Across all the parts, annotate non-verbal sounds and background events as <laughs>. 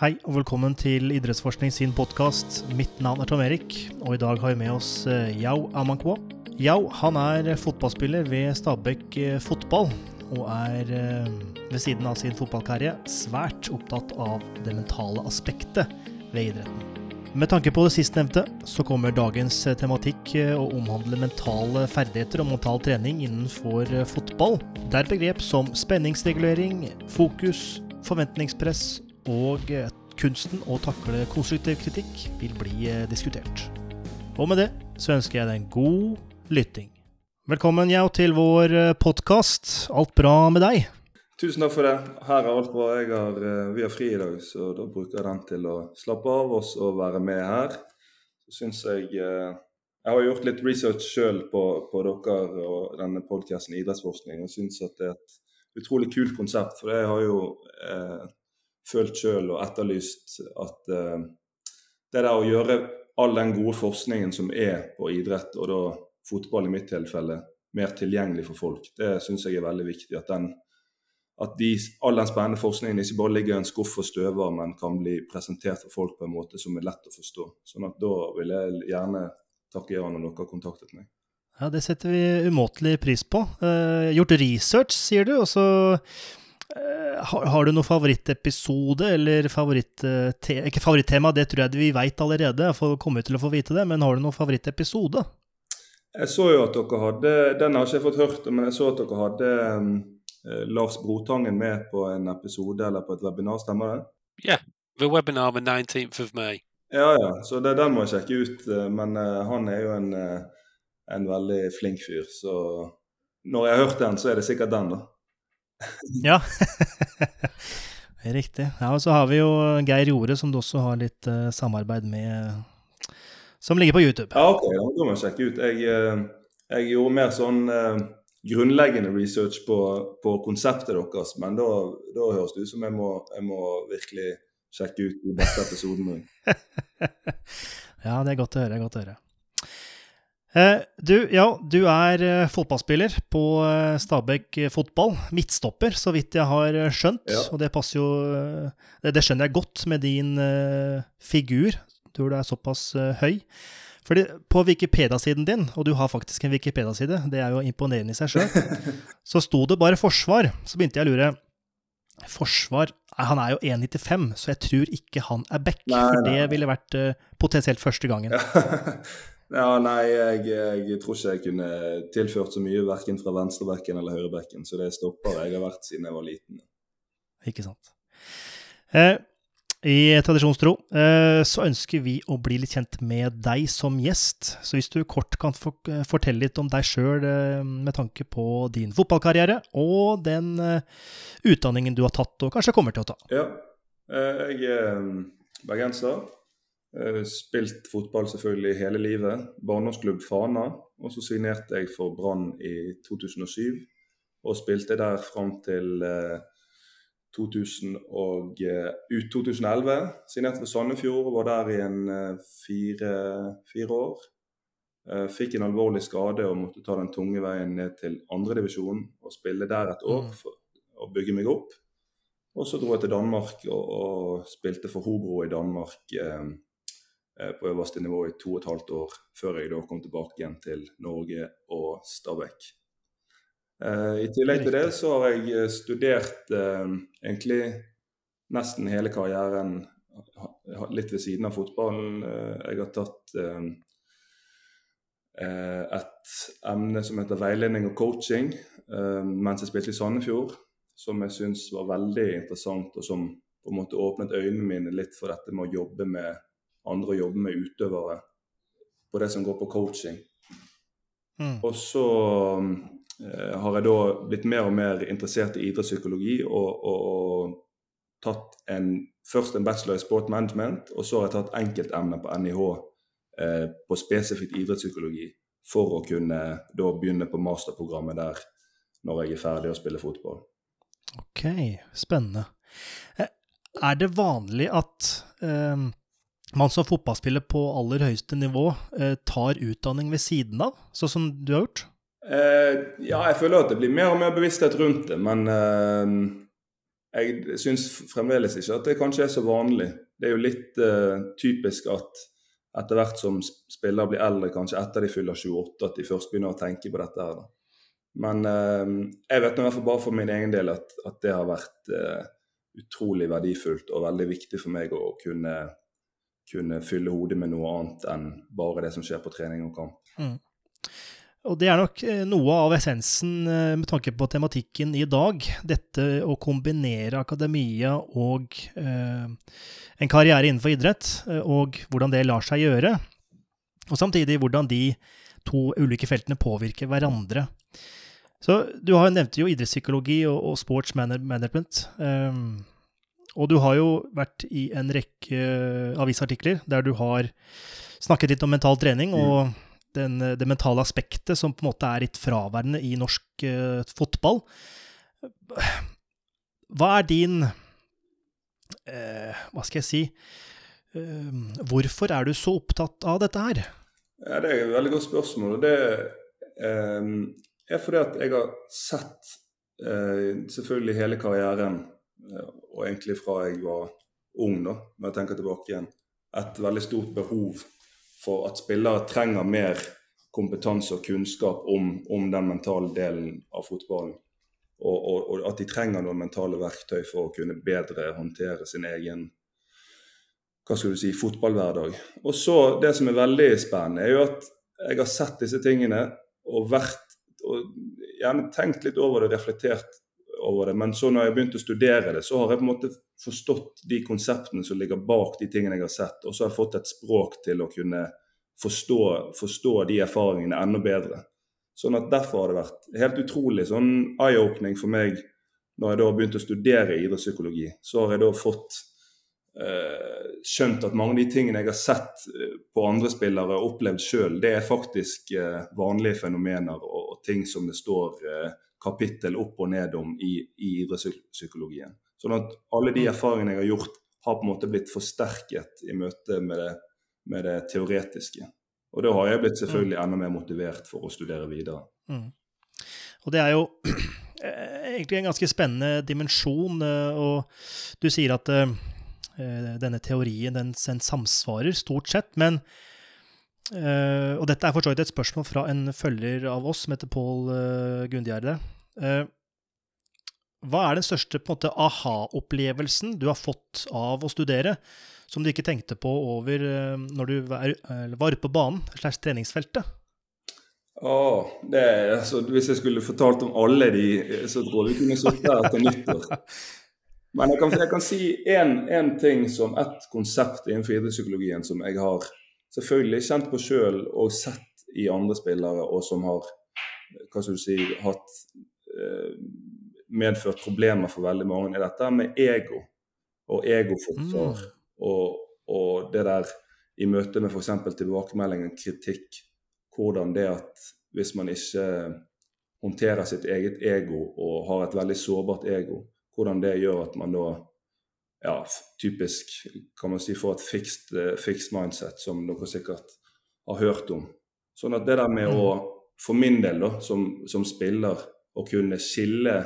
Hei og velkommen til Idrettsforskning sin podkast. Mitt navn er Tom Erik, og i dag har vi med oss eh, Yao Amankwa. Yao han er fotballspiller ved Stabæk eh, fotball, og er eh, ved siden av sin fotballkarriere svært opptatt av det mentale aspektet ved idretten. Med tanke på det sistnevnte, så kommer dagens tematikk å omhandle mentale ferdigheter og mental trening innenfor fotball, der begrep som spenningsregulering, fokus, forventningspress og kunsten å takle konstruktiv kritikk vil bli diskutert. Og med det så ønsker jeg deg en god lytting. Velkommen, Jau, til vår podkast. Alt bra med deg? Tusen takk for det. Her er alt bra. Har, vi har fri i dag, så da bruker jeg den til å slappe av oss og være med her. Så syns jeg Jeg har gjort litt research sjøl på, på, dere og denne podkasten Idrettsforskning, og syns at det er et utrolig kult konsept. For jeg har jo eh, følt sjøl og etterlyst at eh, det der å gjøre all den gode forskningen som er på idrett, og da fotball i mitt tilfelle, mer tilgjengelig for folk, det syns jeg er veldig viktig. At den at de, all den spennende forskningen ikke bare ligger i en skuff og støver, men kan bli presentert for folk på en måte som er lett å forstå. Sånn at Da vil jeg gjerne takke ja når dere har kontaktet meg. Ja, Det setter vi umåtelig pris på. Eh, gjort research, sier du. og så har, har, du noen favorittepisode eller favoritt, te, ikke favorittema, det tror jeg vi veit allerede, jeg kommer til å få vite det, men har du noen favorittepisode? Jeg så jo at dere hadde Den har ikke jeg fått hørt, men jeg så at dere hadde um Eh, Lars Brotangen med på en episode eller på et webinar, stemmer det? Ja. Yeah, the webinar the 19th of May. Ja, ja. Så det, den må jeg sjekke ut. Eh, men uh, han er jo en, uh, en, veldig flink fyr, så når jeg har hørt den, så er det sikkert den, da. <laughs> ja. <laughs> Riktig. Ja, Og så har vi jo Geir Jore, som du også har litt uh, samarbeid med, som ligger på YouTube. Ja, ok. ja, Da må jeg sjekke ut. Jeg, jeg gjorde mer sånn grunnleggende research på, på konseptet deres, men da, da, høres det ut som jeg må, jeg må virkelig sjekke ut den beste episoden. <laughs> ja, det er godt å høre. godt å høre. Eh, du, ja, du er eh, fotballspiller på eh, Stabæk fotball. Midtstopper, så vidt jeg har skjønt. Ja. Og det passer jo det, skjønner jeg godt med din figur. Du er såpass høy. Fordi på Wikipedia-siden din, og du har faktisk en Wikipedia-side, det er jo imponerende i seg sjøl, <laughs> så sto det bare forsvar. Så begynte jeg å lure. Forsvar Han er jo 1,95, så jeg tror ikke han er back. For det ville vært potensielt første gangen. ja, <laughs> nei, jeg, jeg, tror ikke jeg kunne tilført så mye verken fra venstrebekken eller høyrebekken, så det stopper jeg har vært siden jeg var liten. Ikke sant. Eh, i tradisjonstro eh, så ønsker vi å bli litt kjent med deg som gjest. Så hvis du kort kan eh, fortelle litt om deg sjøl eh, med tanke på din fotballkarriere og den utdanningen du har tatt og kanskje kommer til å ta. Ja, jeg er bergenser. Spilt fotball selvfølgelig hele livet. Barndomsklubb Fana. Og så signerte jeg for Brann i 2007 og spilte der fram til 2000 og, uh, ut 2011. Signerte for Sandefjord og var der i en fire, fire, år. Fikk en alvorlig skade og måtte ta den tunge veien ned til andredivisjon og spille der et år mm. for å bygge meg opp. Og så dro jeg til Danmark og, og spilte for Hobro i Danmark på øverste nivå i to og et halvt år, før jeg da kom tilbake igjen til Norge og Stabæk. Eh, I tillegg til det så har jeg eh, studert eh, egentlig nesten hele karrieren litt ved siden av fotballen. Jeg har tatt et emne som heter veiledning og coaching mens jeg spilte i Sandefjord, som jeg syns var veldig interessant, og som på en måte åpnet øynene mine litt for dette med å jobbe med andre jobber jobbe med utøvere på det som går på coaching. Mm. Og så Eh, har jeg da blitt mer og mer interessert i idrettspsykologi og, og, og tatt en, først en bachelor i sport management, og så har jeg tatt enkeltemner på NIH eh, på spesifikt idrettspsykologi for å kunne da begynne på masterprogrammet der når jeg er ferdig å spille fotball. Ok, spennende. Eh, er det vanlig at eh, man som fotballspiller på aller høyeste nivå eh, tar utdanning ved siden av, sånn som du har gjort? Eh, ja, jeg føler at det blir mer og mer bevissthet rundt det, men eh, jeg syns fremdeles ikke at det kanskje er så vanlig. Det er jo litt uh, typisk at etter hvert som spillere blir eldre, kanskje etter de fyller 28, at de først begynner å tenke på dette. her. Men uh, jeg vet i hvert fall bare for min egen del at, at det har vært uh, utrolig verdifullt og veldig viktig for meg å kunne, kunne fylle hodet med noe annet enn bare det som skjer på trening og kamp. Mm. Og det er nok eh, noe av essensen eh, med tanke på tematikken i dag. Dette å kombinere akademia og eh, en karriere innenfor idrett, eh, og hvordan det lar seg gjøre. Og samtidig hvordan de to ulike feltene påvirker hverandre. Så Du har nevnte jo idrettspsykologi og, og sports management. Eh, og du har jo vært i en rekke avisartikler der du har snakket litt om mental trening. og mm den, det mentale aspektet som på en måte er litt fraværende i norsk uh, fotball. Hva er din uh, Hva skal jeg si uh, Hvorfor er du så opptatt av dette her? Ja, det er et veldig godt spørsmål. og Det er fordi at jeg har sett selvfølgelig hele karrieren, og egentlig fra jeg var ung, da, når jeg tenker tilbake igjen, et veldig stort behov for at spillere trenger mer kompetanse og kunnskap om, om den mentale delen av fotballen. Og, og, og, at de trenger noen mentale verktøy for å kunne bedre håndtere sin egen hva skal du si, fotballhverdag. Og så Det som er veldig spennende, er jo at jeg har sett disse tingene og vært og gjerne tenkt litt over det, reflektert over det. Men så når jeg begynte å studere det, så har jeg på en måte forstått de konseptene som ligger bak de tingene jeg har sett. Og så har jeg fått et språk til å kunne forstå, forstå de erfaringene enda bedre. Sånn at Derfor har det vært helt utrolig sånn eye-opening for meg når jeg da begynte å studere idrettspsykologi. Så har jeg da fått eh, skjønt at mange av de tingene jeg har sett eh, på andre spillere og opplevd sjøl, det er faktisk eh, vanlige fenomener og, og, ting som det står eh, kapittel opp og ned om i, i idrettspsykologien. Sånn at alle de mm. erfaringene jeg har gjort, har på en måte blitt forsterket i møte med det, med det teoretiske. Og da har jeg blitt selvfølgelig mm. enda mer motivert for å studere videre. Mm. Og det er jo <clears throat> egentlig en ganske spennende dimensjon, eh, og du sier at uh, denne teorien den, den, samsvarer stort sett, men Uh, og dette er for så vidt et spørsmål fra en følger av oss som heter Pål uh, Gundgjerde. Uh, hva er den største aha-opplevelsen du har fått av å studere, som du ikke tenkte på over uh, når du var, var på banen, slags treningsfeltet? Oh, det, altså, hvis jeg skulle fortalt om alle de, så tror jeg vi kunne sittet her til nyttår. Men jeg kan, jeg kan si én ting som et konsept innenfor idrettspsykologien som jeg har selvfølgelig kjent på sjøl og sett i andre spillere, og som har hva skal du si, hatt eh, medført problemer for veldig mange, er dette med ego og egoforsvar. Mm. Og, og, det der i møte med f.eks. tilbakemeldingen, kritikk, hvordan det at hvis man ikke håndterer sitt eget ego og har et veldig sårbart ego, hvordan det gjør at man da ja, typisk kan man si for et fixed, uh, fixed, mindset, som dere sikkert har hørt om. Sånn at det der med å, for min del da, som, som spiller, å kunne skille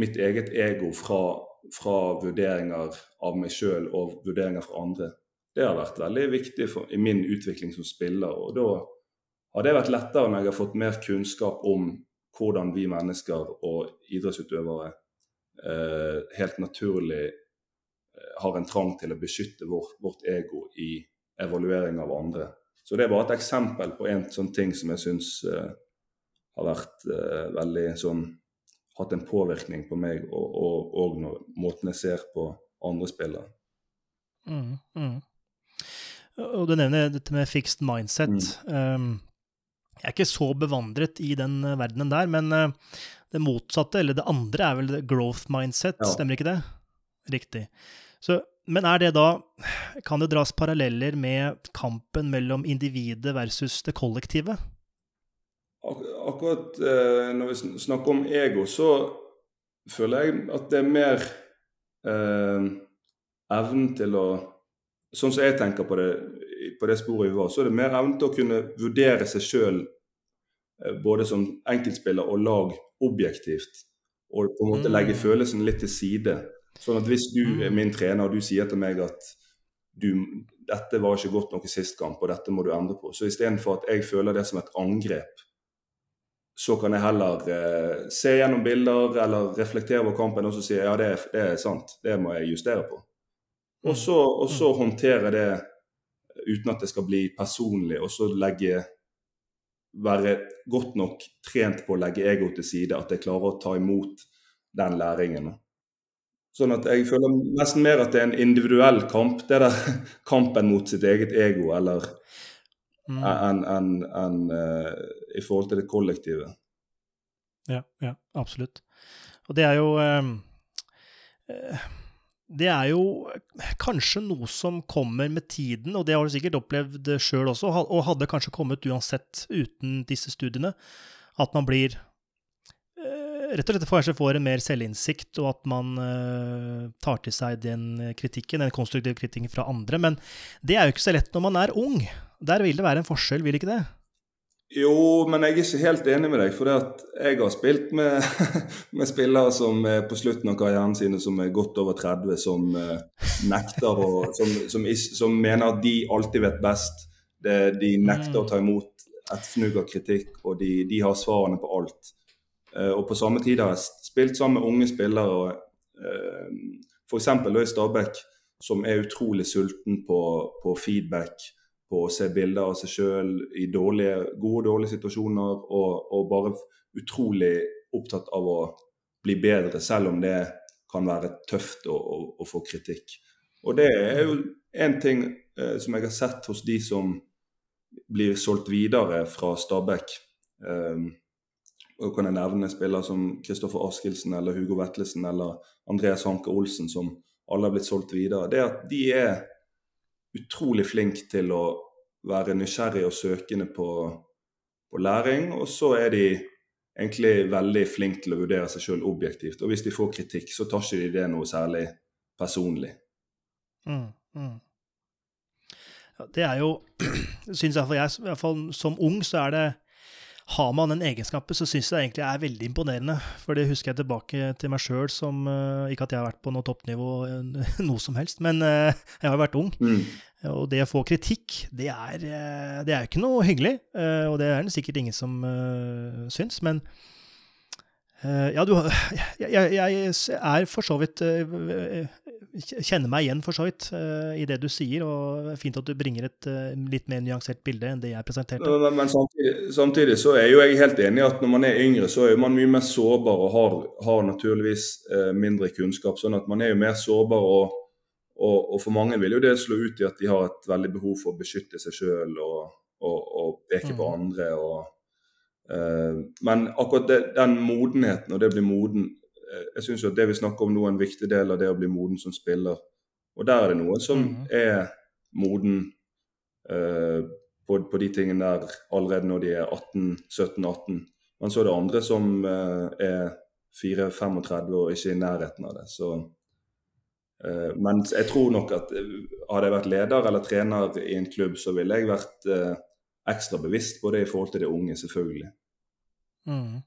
mitt eget ego fra, fra vurderinger av meg sjøl og vurderinger fra andre, det har vært veldig viktig for, i min utvikling som spiller. Og da har det vært lettere når jeg har fått mer kunnskap om hvordan vi mennesker og idrettsutøvere eh, helt naturlig har en trang til å beskytte vårt, vårt ego i evaluering av andre. Så det er bare et eksempel på en sånn ting som jeg syns uh, har vært uh, veldig sånn Hatt en påvirkning på meg, og, og, og når, måten jeg ser på andre spillere. Mm, mm. Og du nevner dette med fixed mindset. Mm. Um, jeg er ikke så bevandret i den uh, verdenen der, men uh, det motsatte, eller det andre, er vel growth mindset, ja. stemmer ikke det? Riktig. Så, men er det da Kan det dras paralleller med kampen mellom individet versus det kollektive? Ak akkurat eh, når vi snakker om ego, så føler jeg at det er mer eh, evnen til å Sånn som jeg tenker på det, på det sporet vi var, så er det mer evnen til å kunne vurdere seg sjøl eh, både som enkeltspiller og lag objektivt. Og på en måte legge følelsen litt til side Sånn at hvis du er Mm. min trener og du sier til meg at du, dette var ikke godt nok i sist kamp, og dette må du endre på, så istedenfor at jeg føler det som et angrep, så kan jeg heller eh, se gjennom bilder eller reflektere over kampen og så si ja, det er, det er sant, det må jeg justere på. Og så, og så håndtere det uten at det skal bli personlig, og så legge være godt nok trent på å legge ego til side, at jeg klarer å ta imot den læringen. Sånn at jeg føler nesten mer at det er en individuell kamp, det der <laughs> kampen mot sitt eget ego, eller Mm. enn en, en, uh, i forhold til det kollektive. Ja, ja, absolutt. Og det er jo eh, eh, Det er jo kanskje noe som kommer med tiden, og det har du sikkert opplevd sjøl også, og hadde kanskje kommet uansett uten disse studiene, at man blir eh, Rett og slett kanskje får en mer selvinnsikt, og at man uh, tar til seg den kritikken, den konstruktive kritikken fra andre. Men det er jo ikke så lett når man er ung. Der vil det være en forskjell, vil ikke det? Jo, men jeg er ikke helt enig med deg. For jeg har spilt med, <laughs> med spillere som er på slutten av karrieren sine som er godt over 30, som eh, nekter og <laughs> som, som, som mener at de alltid vet best. De nekter å ta imot et fnugg av kritikk, og de, de har svarene på alt. Eh, og på samme tid har jeg spilt sammen med unge spillere, og eh, f.eks. i Stabæk, som er utrolig sulten på, på feedback på å se bilder av seg sjøl i dårlige, gode og dårlige situasjoner, og, og bare utrolig opptatt av å bli bedre, selv om det kan være tøft å, å, å få kritikk. Og det er jo en ting eh, som jeg har sett hos de som blir solgt videre fra Stabæk. Um, og kan jeg nevne spillere som Kristoffer Askildsen eller Hugo Vetlesen eller Andreas Hanke Olsen, som alle har blitt solgt videre. Det at de er utrolig flinke til å være nysgjerrige og søkende på, på læring. Og så er de egentlig veldig flinke til å vurdere seg sjøl objektivt. Og hvis de får kritikk, så tar ikke de det noe særlig personlig. Mm, mm. Ja, det er jo <clears throat> Syns iallfall jeg, i hvert fall som ung, så er det Har man den egenskapen, så syns jeg det egentlig er veldig imponerende. For det husker jeg tilbake til meg sjøl som eh, Ikke at jeg har vært på noe toppnivå, eh, <laughs> noe som helst, men eh, jeg har vært ung. Mm. Og det å få kritikk, det er, det er ikke noe hyggelig. Og det er det sikkert ingen som syns, men ja, du jeg, jeg, er for så vidt eh, Kjenner meg igjen for så vidt eh, i det du sier, og fint at du bringer et eh, litt mer nyansert bilde enn det jeg presenterte. Men, men samtidig, samtidig så er jo jeg helt enig i at når man er yngre, så er man mye mer sårbar og har, har naturligvis eh, mindre kunnskap. Sånn at man er jo mer sårbar, og, og, og for mange vil jo det slå ut i at de har et veldig behov for å beskytte seg sjøl og, og, peke på Mm. andre. og eh, Men akkurat det, den modenheten og det å bli moden eh, Jeg syns det vi snakker om nå, er en viktig del av det å bli moden som spiller. Og der er det noen som Mhm. er moden eh, på, på de tingene der allerede når de er 18-17-18. Men så er det andre som eh, er 4-35 og ikke i nærheten av det. Så, eh, men jeg tror nok at eh, hadde jeg vært leder eller trener i en klubb, så ville jeg vært eh, ekstra bevisst på det i forhold til det unge, selvfølgelig. Mm.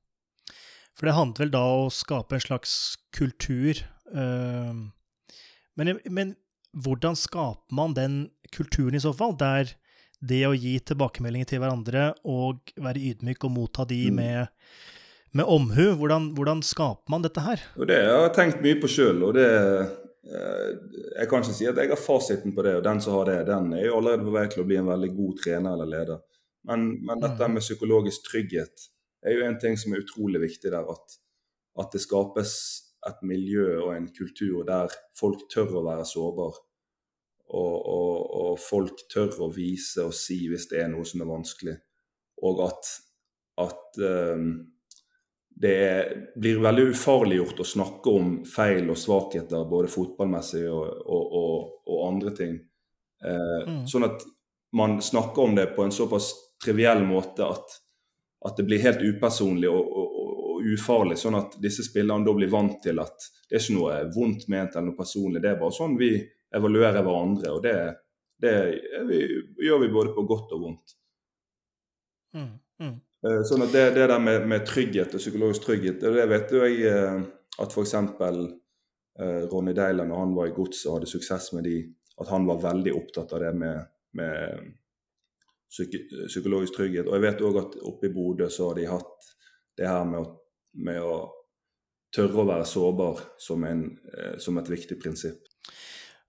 For det handler vel da om å skape en slags kultur. eh, men, men hvordan skaper man den kulturen i så fall, der det å gi tilbakemeldinger til hverandre og være ydmyk og motta de Mm. med, med omhu, hvordan, hvordan skaper man dette her? Og Det har jeg tenkt mye på sjøl. Jeg kan ikke si at jeg har fasiten på det, og den som har det, den er jo allerede på vei til å bli en veldig god trener eller leder. Men, men dette med psykologisk trygghet er jo en ting som er utrolig viktig der. At, at det skapes et miljø og en kultur der folk tør å være sårbare. Og, og, og folk tør å vise og si hvis det er noe som er vanskelig. Og at, at ehm, det blir veldig ufarliggjort å snakke om feil og svakheter, både fotballmessig og, og, og, og andre ting. Eh, Mm. Sånn at man snakker om det på en såpass triviell måte at, at det blir helt upersonlig og, ufarlig. Sånn at disse spillerne da blir vant til at det er ikke noe vondt ment eller noe personlig. Det er bare sånn vi evaluerer hverandre. Og det, det vi, gjør vi både på godt og vondt. Mm, mm, Sånn at det, det der med, med trygghet og psykologisk trygghet, det, det vet jo jeg eh, at f.eks. eh, Ronny Deiler, når han var i Godset og hadde suksess med de, at han var veldig opptatt av det med, med psyki psykologisk trygghet. Og jeg vet òg at oppe i Bodø så har de hatt det her med å, med å tørre å være sårbar som, en, eh, som et viktig prinsipp.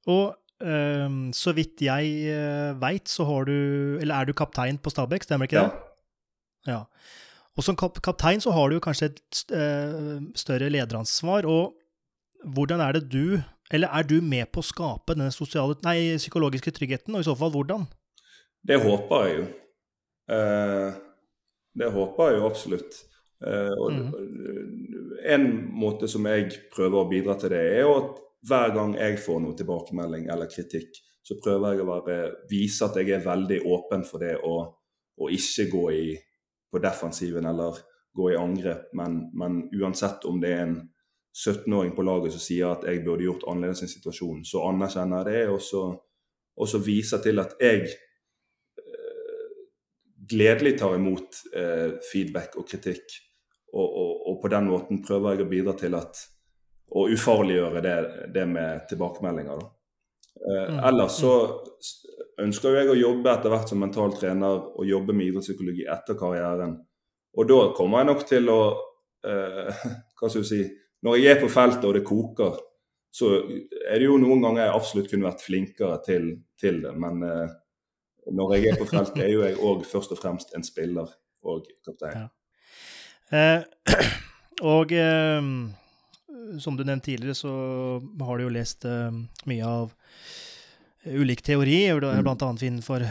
Og eh, så vidt jeg eh, veit, så har du Eller er du kaptein på Stabæk, stemmer ikke det? Ja. Og som kap kaptein så har du kanskje et eh, større lederansvar. Og hvordan er det du Eller er du med på å skape denne sosiale, nei, psykologiske tryggheten, og i så fall hvordan? Det håper jeg jo. Eh, det håper jeg jo absolutt. Eh, og mm. En måte som jeg prøver å bidra til det, er jo at hver gang jeg får noe tilbakemelding eller kritikk, så prøver jeg å være, vise at jeg er veldig åpen for det å, å ikke gå i, på defensiven eller gå i angrep. Men, men uansett om det er en 17-åring på laget som sier at jeg burde gjort annerledes i en situasjon, så anerkjenner jeg det, og så, viser til at jeg eh, gledelig tar imot eh, feedback og kritikk. Og, og, og, på den måten prøver jeg å bidra til at å ufarliggjøre det, det med tilbakemeldinger. Eh, mm. Ellers så ønsker jeg å jobbe etter hvert som mental trener og jobbe med idrettspsykologi etter karrieren. Og da kommer jeg nok til å eh, <laughs> Hva skal du si Når jeg er på feltet og det koker, så er det jo noen ganger jeg absolutt kunne vært flinkere til, til det. Men eh, når jeg er på feltet, er jo jeg òg først og fremst en spiller og kaptein. Ja. Eh, <clears throat> og eh, som du nevnte tidligere, så har du jo lest eh, mye av ulik teori, bl.a. innenfor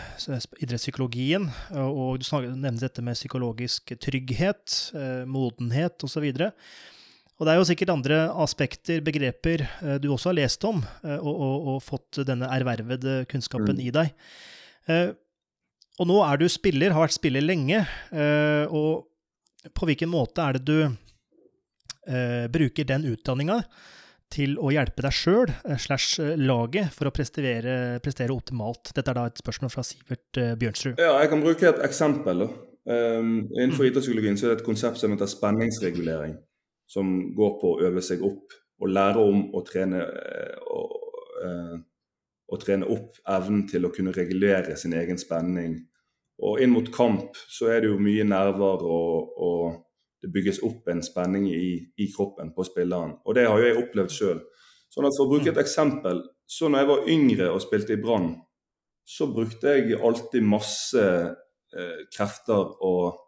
idrettspsykologien. Og du nevnte dette med psykologisk trygghet, eh, modenhet osv. Og det er jo sikkert andre aspekter, begreper, eh, du også har lest om, eh, og, og, og fått denne ervervede kunnskapen mm. i deg. Og nå er du spiller, har vært spiller lenge. og på hvilken måte er det du eh, bruker den utdanninga til å hjelpe deg sjøl eh, slash eh, laget for å prestere, prestere, optimalt? Dette er da et spørsmål fra Sivert eh, Bjørnsrud. Ja, jeg kan bruke et eksempel. Um, innenfor mm. idrettspsykologien er det et konsept som heter spenningsregulering. Som går på å øve seg opp og lære om å trene og, uh, å trene opp evnen til å kunne regulere sin egen spenning og inn mot kamp så er det jo mye nerver, og, og det bygges opp en spenning i, i, kroppen på spilleren. Og det har jo jeg opplevd sjøl. Sånn for å bruke et eksempel, så når jeg var yngre og spilte i Brann, så brukte jeg alltid masse eh, krefter og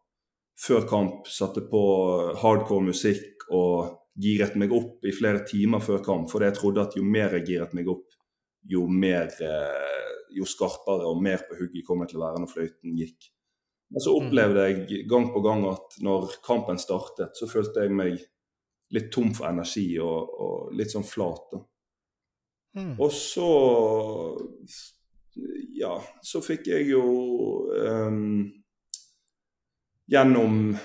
før kamp satte på hardcore musikk og giret meg opp i flere timer før kamp, fordi jeg trodde at jo mer jeg giret meg opp, jo mer eh, jo skarpere og mer på hugget kom jeg til å være når fløyten gikk. Men så opplevde jeg gang på gang at når kampen startet, så følte jeg meg litt tom for energi og, og litt sånn flat. Mm. Og så Ja, så fikk jeg jo um, Gjennom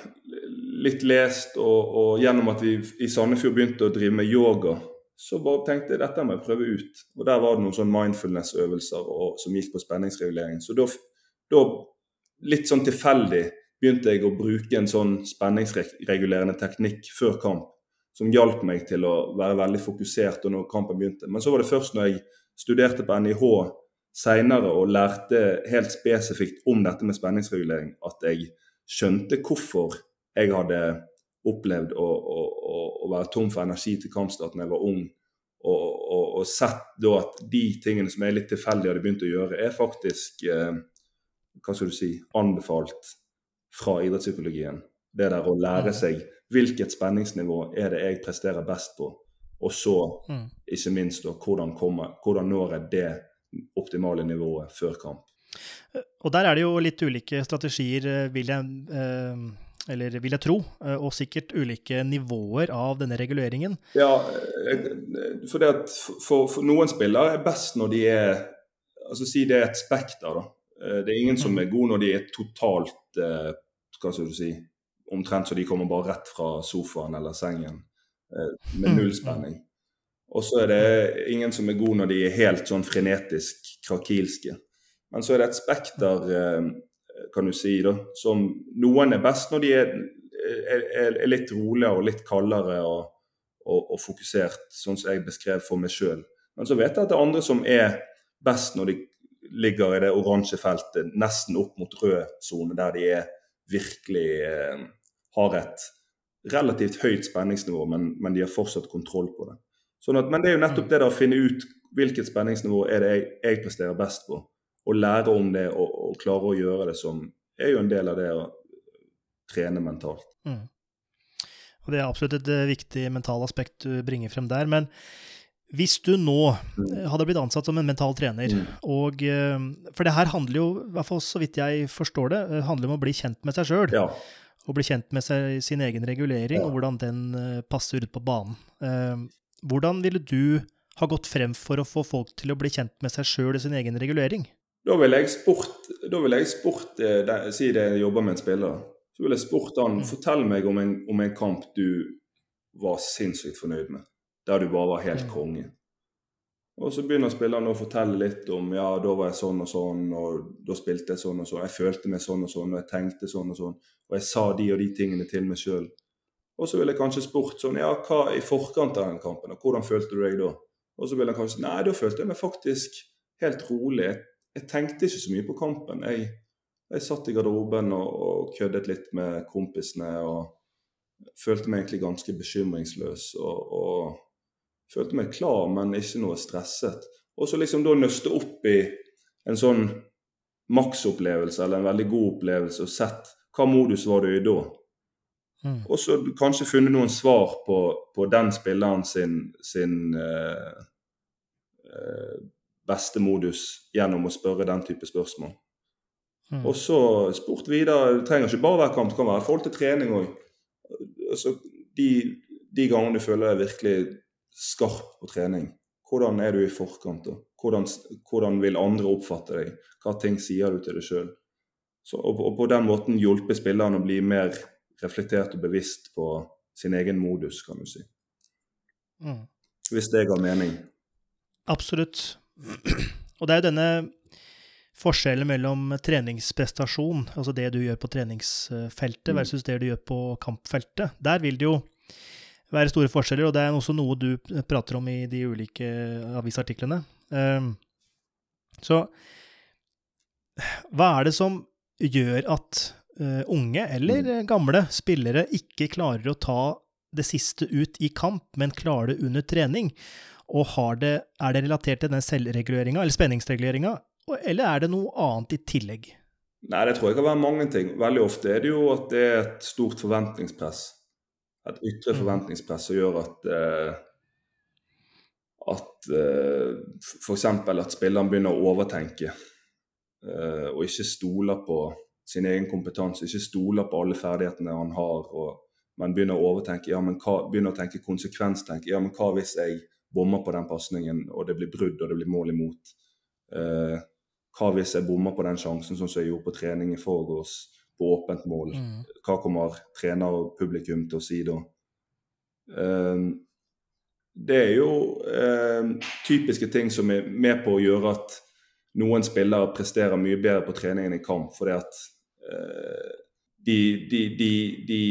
litt lest og, og, gjennom at vi i Sandefjord begynte å drive med yoga, så bare tenkte jeg dette må jeg prøve ut. Og Der var det noen sånn mindfulness-øvelser som gikk på spenningsregulering. Så da, litt sånn tilfeldig, begynte jeg å bruke en sånn spenningsregulerende teknikk før kamp. Som hjalp meg til å være veldig fokusert når kampen begynte. Men så var det først når jeg studerte på NIH seinere og lærte helt spesifikt om dette med spenningsregulering, at jeg skjønte hvorfor jeg hadde opplevd å, å, å, være tom for energi til kampstart da jeg var ung. Og, og, og, sett da at de tingene som er litt tilfeldige hadde begynt å gjøre, er faktisk eh, hva skal du si, anbefalt fra idrettspsykologien. Det der å lære mm. seg hvilket spenningsnivå er det jeg presterer best på. Og så, mm. ikke minst, da, hvordan, kommer, hvordan når jeg det optimale nivået før kamp. Og der er det jo litt ulike strategier, eh, vil jeg eh, eller vil jeg tro, eh, og sikkert ulike nivåer av denne reguleringen. Ja, for, for, for noen spillere er best når de er altså Si det er et spekter, da. Eh, det er ingen som er god når de er totalt Hva skal du si Omtrent så de kommer bare rett fra sofaen eller sengen med mm. null spenning. Og så er det ingen som er god når de er helt sånn frenetisk krakilske. Men så er det et spekter kan du si. da, som Noen er best når de er, er, er litt roligere og litt kaldere og, og, og fokusert, sånn som jeg beskrev for meg sjøl. Men så vet jeg at det er andre som er best når de ligger i det oransje feltet, nesten opp mot rød sone, der de er virkelig eh, har et relativt høyt spenningsnivå, men, men, de har fortsatt kontroll på det. Sånn at, men det er jo nettopp det da å finne ut hvilket spenningsnivå er det jeg, jeg presterer best på. Og lære om det og, og, klare å gjøre det som er jo en del av det å trene mentalt. Mm. Og Det er absolutt et eh, viktig mental aspekt du bringer frem der. Men hvis du nå eh, hadde blitt ansatt som en mental trener, mm. og eh, For det her handler jo, i hvert fall så vidt jeg forstår det, handler om å bli kjent med seg sjøl. Ja og bli kjent med seg, sin egen regulering, ja. og hvordan den passer ut på banen. Hvordan ville du ha gått frem for å få folk til å bli kjent med seg sjøl i sin egen regulering? Da ville jeg spurt, da vil jeg spurt eh, Si det jeg jobber med en spiller. Så ville jeg spurt han mm. fortell meg om en, om en, kamp du var sinnssykt fornøyd med. Der du bare var helt konge. Og så begynner spilleren å fortelle litt om ja, da var jeg sånn og sånn, og da spilte jeg sånn og sånn, jeg følte meg sånn og sånn, og jeg tenkte sånn og sånn, og jeg sa de og de tingene til meg sjøl. Og så ville jeg kanskje spurt sånn ja, hva i forkant av den kampen, og hvordan følte du deg da? Og så ville jeg kanskje nei, da følte jeg meg faktisk helt rolig. Jeg, jeg tenkte ikke så mye på kampen. Jeg, jeg satt i garderoben og, og køddet litt med kompisene og følte meg egentlig ganske bekymringsløs. og, og følte meg klar, men ikke noe stresset. Og så liksom da nøste opp i en sånn maksopplevelse eller en veldig god opplevelse og sett hva modus var du i da. Mm. Og så kanskje funnet noen svar på, på den spilleren sin, sin eh, eh, beste modus gjennom å spørre den type spørsmål. Mm. Og så spurt videre. Det trenger ikke bare være kamp, det kan være i forhold til trening òg. Altså, de, de gangene du føler deg virkelig skarp på trening. Hvordan er du i forkant? da? Hvordan, hvordan, vil andre oppfatte deg? Hva ting sier du til deg sjøl? Og, og, på den måten hjelpe spilleren å bli mer reflektert og bevisst på sin egen modus, kan du si. Mm. Hvis det ga mening. Absolutt. <clears throat> Og det er jo denne forskjellen mellom treningsprestasjon, altså det du gjør på treningsfeltet, mm. versus det du gjør på kampfeltet. Der vil det jo være store forskjeller, og det er også noe du prater om i de ulike avisartiklene. Ehm, så hva er det som gjør at eh, unge eller mm. gamle spillere ikke klarer å ta det siste ut i kamp, men klarer det under trening? Og det, er det relatert til den selvreguleringa, eller spenningsreguleringa, eller er det noe annet i tillegg? Nei, det tror jeg kan være mange ting. Veldig ofte er det jo at det er et stort forventningspress et ytre mm. forventningspress som gjør at eh, at eh, f.eks. at spilleren begynner å overtenke eh, og ikke stoler på sin egen kompetanse, ikke stoler på alle ferdighetene han har, og, men begynner å overtenke, ja, men hva, begynner å tenke konsekvenstenke. Ja, men hva hvis jeg bommer på den pasningen, og det blir brudd og det blir mål imot? Eh, hva hvis jeg bommer på den sjansen, sånn som jeg gjorde på trening i forgårs? På åpent mål. Mm. Hva kommer trener og publikum til å si da? Um, det er jo um, typiske ting som er med på å gjøre at noen spillere presterer mye bedre på trening enn i kamp. fordi at uh, de, de, de,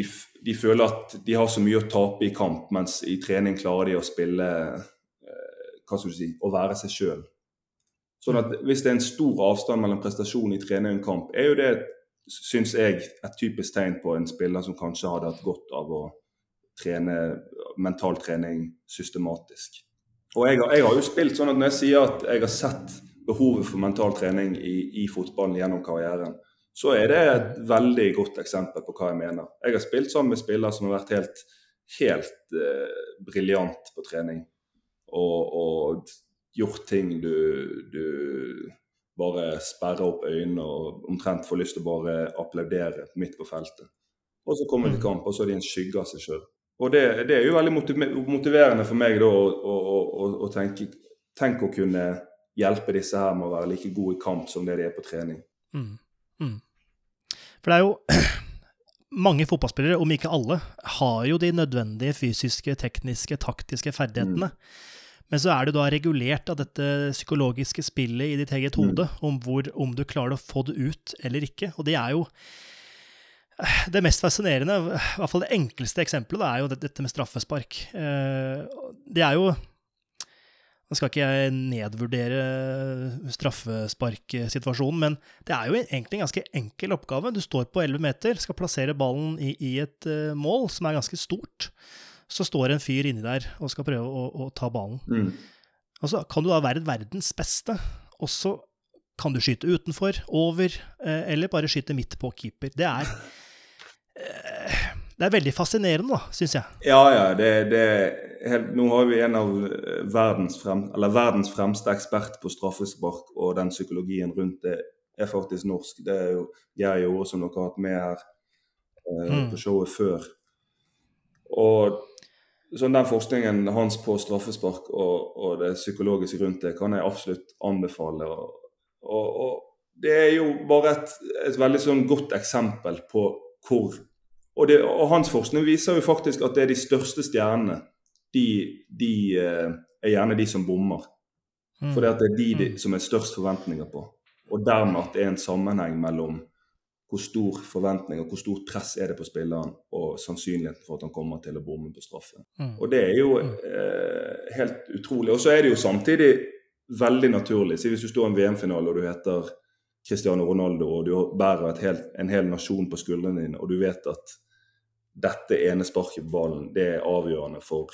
de, føler at de har så mye å tape i kamp, mens i trening klarer de å spille uh, hva skal du si, å være seg sjøl. Sånn at Hvis det er en stor avstand mellom prestasjon i trening og kamp, er jo det syns jeg, et typisk tegn på en spiller som kanskje hadde hatt godt av å trene mentaltrening systematisk. Og jeg jeg har, jo spilt sånn at når jeg sier at jeg har sett behovet for mental trening i, i fotballen gjennom karrieren, så er det et veldig godt eksempel på hva jeg mener. Jeg har spilt sammen med spillere som har vært helt, helt eh, briljant på trening. Og, og, gjort ting du, du bare sperre opp øynene og omtrent få lyst til å bare applaudere midt på feltet. Og så kommer de til mm. kamp, og så er de en skygge av seg sjøl. Og det, det, er jo veldig motiverende for meg da å, å, å, å tenke Tenk å kunne hjelpe disse her med å være like gode i kamp som det de er på trening. Mm. Mm. For det er jo <clears throat> mange fotballspillere, om ikke alle, har jo de nødvendige fysiske, tekniske, taktiske ferdighetene. Mm. Men så er det da regulert av dette psykologiske spillet i ditt eget hode, mm. om, hvor, om du klarer å få det ut eller ikke. Og det er jo det mest fascinerende, i hvert fall det enkleste eksempelet, det er jo dette med straffespark. Eh, det er jo Nå skal ikke jeg nedvurdere straffesparksituasjonen, men det er jo egentlig en ganske enkel oppgave. Du står på 11 meter, skal plassere ballen i, i et uh, mål som er ganske stort. Så står en fyr inni der og skal prøve å, å ta ballen. Mm. Altså, kan du da være verdens beste, og så kan du skyte utenfor, over, uh, eller bare skyte midt på keeper. Det er uh, det er veldig fascinerende, da, syns jeg. Ja, ja. Det, det helt, nå har vi en av verdens, frem, verdens, fremste ekspert på straffespark, og den psykologien rundt det er faktisk norsk. Det er jo Geir Jorde, som dere har hatt med her eh, mm. på showet før. Og sånn Den forskningen hans på straffespark og, og, det psykologiske rundt det kan jeg absolutt anbefale. Og, og, og det er jo bare et, et veldig sånn godt eksempel på hvor det, og, hans forskning viser jo faktisk at det er de største stjernene. De, de eh, er gjerne de som bommer. Mm. For det er de, de, mm. som er størst forventninger på. Og dermed at det er en sammenheng mellom hvor stor forventning og hvor stort press er det på spilleren, og sannsynligheten for at han kommer til å bomme på straffe. Mm. Og det er jo mm. eh, helt utrolig. Og så er det jo samtidig veldig naturlig. Så hvis du står i en VM-finale og du heter Cristiano Ronaldo, og du bærer helt, en hel nasjon på skuldrene dine, og du vet at dette ene sparket på ballen det er avgjørende for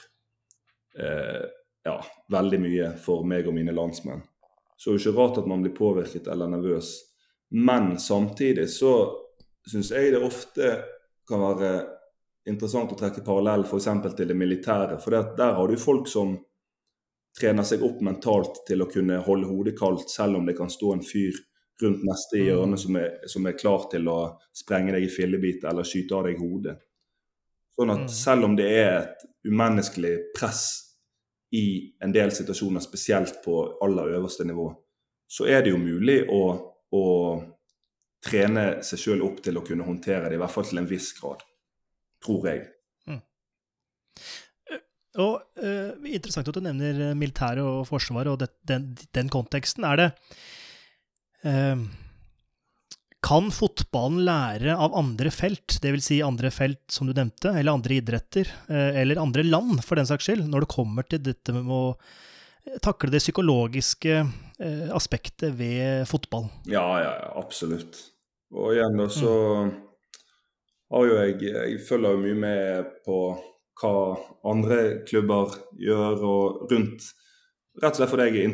eh, ja, veldig mye for meg og mine landsmenn. Så det er jo ikke rart at man blir påvirket eller nervøs. Men samtidig så syns jeg det ofte kan være interessant å trekke parallell f.eks. til det militære. For der har du folk som trener seg opp mentalt til å kunne holde hodet kaldt selv om det kan stå en fyr rundt neste hjørne som er, som er klar til å sprenge deg i fillebiter eller skyte av deg hodet. Sånn at mm. selv om det er et umenneskelig press i en del situasjoner, spesielt på aller øverste nivå, så er det jo mulig å, å trene seg sjøl opp til å kunne håndtere det, i hvert fall til en viss grad. Tror jeg. Mm. Og uh, Interessant at du nevner militæret og Forsvaret og det, den, den, konteksten. Er det uh, kan fotballen lære av andre felt, dvs. Si andre felt som du nevnte, eller andre idretter, eh, eller andre land for den saks skyld, når det kommer til dette med å takle det psykologiske eh, aspektet ved fotball? Ja, ja, absolutt. Og igjen da så mm. har jo jeg Jeg følger jo mye med på hva andre klubber gjør og rundt Rett og slett fordi jeg er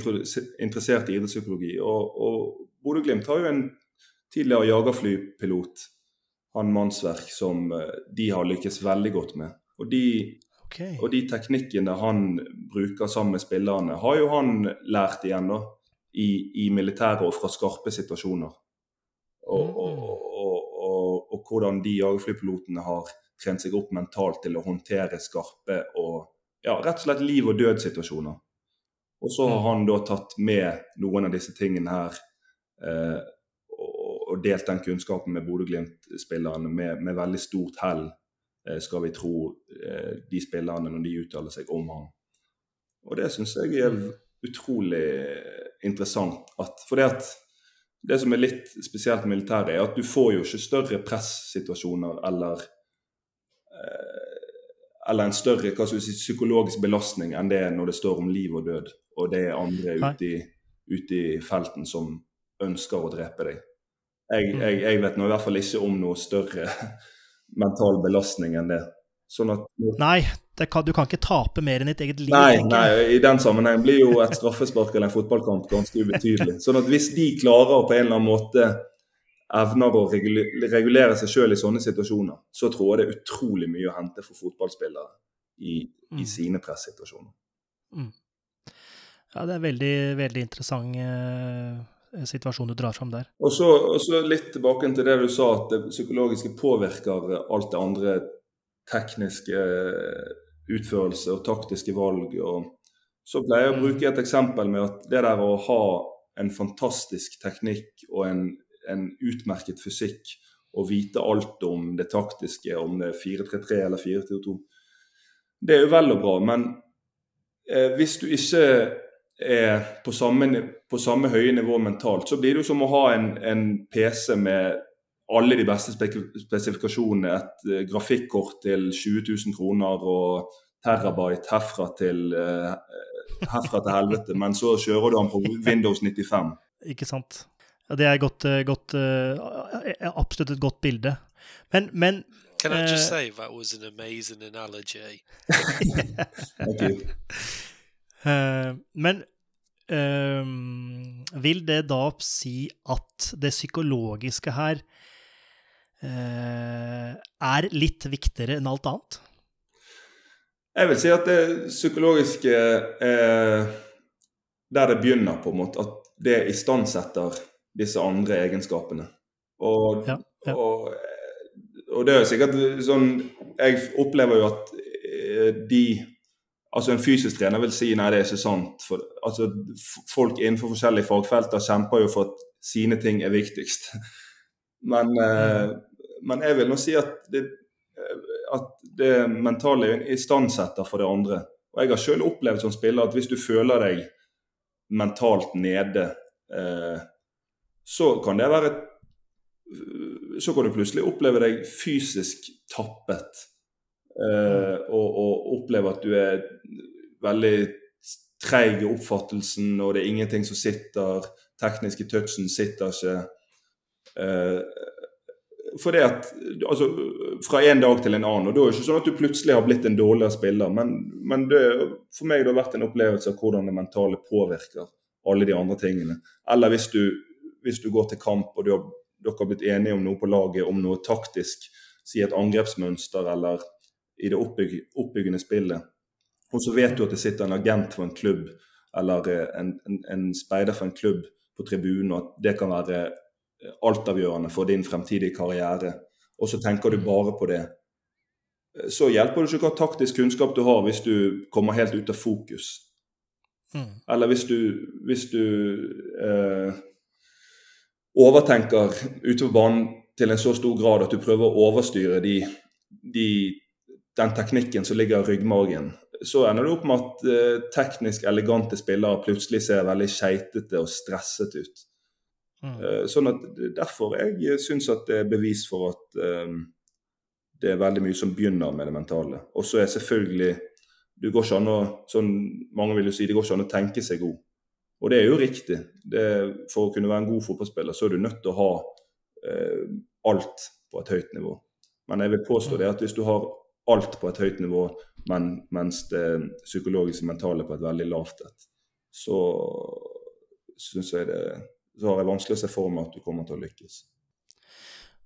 interessert i idrettspsykologi. Og, og Bodø-Glimt har jo en tidligere jagerflypilot, han mannsverk, som eh, de har lykkes veldig godt med. Og de, okay. og de teknikkene han bruker sammen med spillerne, har jo han lært igjen da, i, i militæret og fra skarpe situasjoner. Og, mm. og, og, og hvordan de jagerflypilotene har trent seg opp mentalt til å håndtere skarpe og ja, rett og slett liv og død-situasjoner. Og så har mm. han da tatt med noen av disse tingene her eh, og delt den kunnskapen med Bodø-Glimt-spillerne med, med, veldig stort hell, eh, skal vi tro eh, de spillerne når de uttaler seg om ham. Og det syns jeg er utrolig interessant. At, for det, at det som er litt spesielt med militæret, er at du får jo ikke større pressituasjoner eller eh, eller en større si, psykologisk belastning enn det når det står om liv og død, og det er andre ute i, ute i felten som ønsker å drepe deg. Jeg, mm. jeg, jeg vet nå i hvert fall ikke om noe større <laughs> mental belastning enn det. Sånn at, nei, kan, du kan ikke tape mer enn ditt eget liv. Nei, nei, i den sammenheng blir jo et straffespark eller en fotballkamp ganske ubetydelig. Sånn at hvis de klarer på en eller annen måte evner å regulere seg sjøl i sånne situasjoner, så tror jeg det er utrolig mye å hente for fotballspillere i, i mm. sine pressituasjoner. Mm. Ja, det er veldig, veldig interessant eh, situasjon du drar fram der. Og så, og så, litt tilbake til det du sa, at det psykologiske påvirker alt det andre tekniske utførelse og taktiske valg. og Så pleier jeg å bruke et eksempel med at det der å ha en fantastisk teknikk og en, en utmerket fysikk og vite alt om det taktiske, om det er 4-3-3 eller 4-2-2, det er jo vel og bra. Men eh, hvis du ikke er på samme, på samme, høye nivå mentalt, så blir det jo som å ha en, en PC med alle de beste spesifikasjonene. Et uh, grafikkort til 20 000 kroner og terabyte herfra til, uh, herfra til helvete. Men så kjører du den på Windows 95. Ikke sant. Ja, det er godt, godt, absolutt et godt bilde. Men, men Can I just say that was an amazing analogy? <laughs> Thank you. men uh, vil det da si at det psykologiske her uh, er litt viktigere enn alt annet? Jeg vil si at det psykologiske er der det begynner, på en måte. At det istandsetter disse andre egenskapene. Og, ja, ja. og, og det er sikkert sånn Jeg opplever jo at eh, de Altså En fysisk trener vil si nei, det er ikke sant. For, altså, folk innenfor forskjellige fagfelter kjemper jo for at sine ting er viktigst. <laughs> Men, eh, men jeg vil nå si at det, at det mentale er istandsetter for det andre. Og Jeg har selv opplevd som spiller at hvis du føler deg mentalt nede, eh, så kan det være Så kan du plutselig oppleve deg fysisk tappet. Eh, og, og oppleve at du er veldig treig i oppfattelsen, og det er ingenting som sitter. Tekniske touchen sitter ikke. Uh, fordi at altså, Fra en dag til en annen. og Da er det ikke sånn at du plutselig har blitt en dårligere spiller, men, men det, for meg det har vært en opplevelse av hvordan det mentale påvirker alle de andre tingene. Eller hvis du, hvis du går til kamp og har, dere har blitt enige om noe på laget, om noe taktisk, si et angrepsmønster eller i det oppbygg, oppbyggende spillet. Og så vet du at det sitter en agent for en klubb eller eh, en, en, en speider for en klubb på tribunen, og at det kan være altavgjørende for din fremtidige karriere. Og så tenker du bare på det. Eh, så hjelper det ikke hva taktisk kunnskap du har hvis du kommer helt ut av fokus. Mm. Eller hvis du, hvis du eh, overtenker ute på banen til en så stor grad at du prøver å overstyre de, de den teknikken som ligger i ryggmargen, så ender du opp med at eh, teknisk elegante spillere plutselig ser veldig skeitete og stresset ut. Mm. Eh, sånn at Derfor jeg syns at det er bevis for at um, det er veldig mye som begynner med det mentale. Og så er selvfølgelig du går ikke an å, sånn Mange vil jo si det går ikke an å tenke seg god. Og det er jo riktig. Det, for å kunne være en god fotballspiller så er du nødt til å ha eh, alt på et høyt nivå. Men jeg vil påstå det at hvis du har alt på et høyt nivå, men, mens det psykologiske mentale på et veldig lavt et, så syns jeg det så har jeg vanskelig å se for meg at du kommer til å lykkes.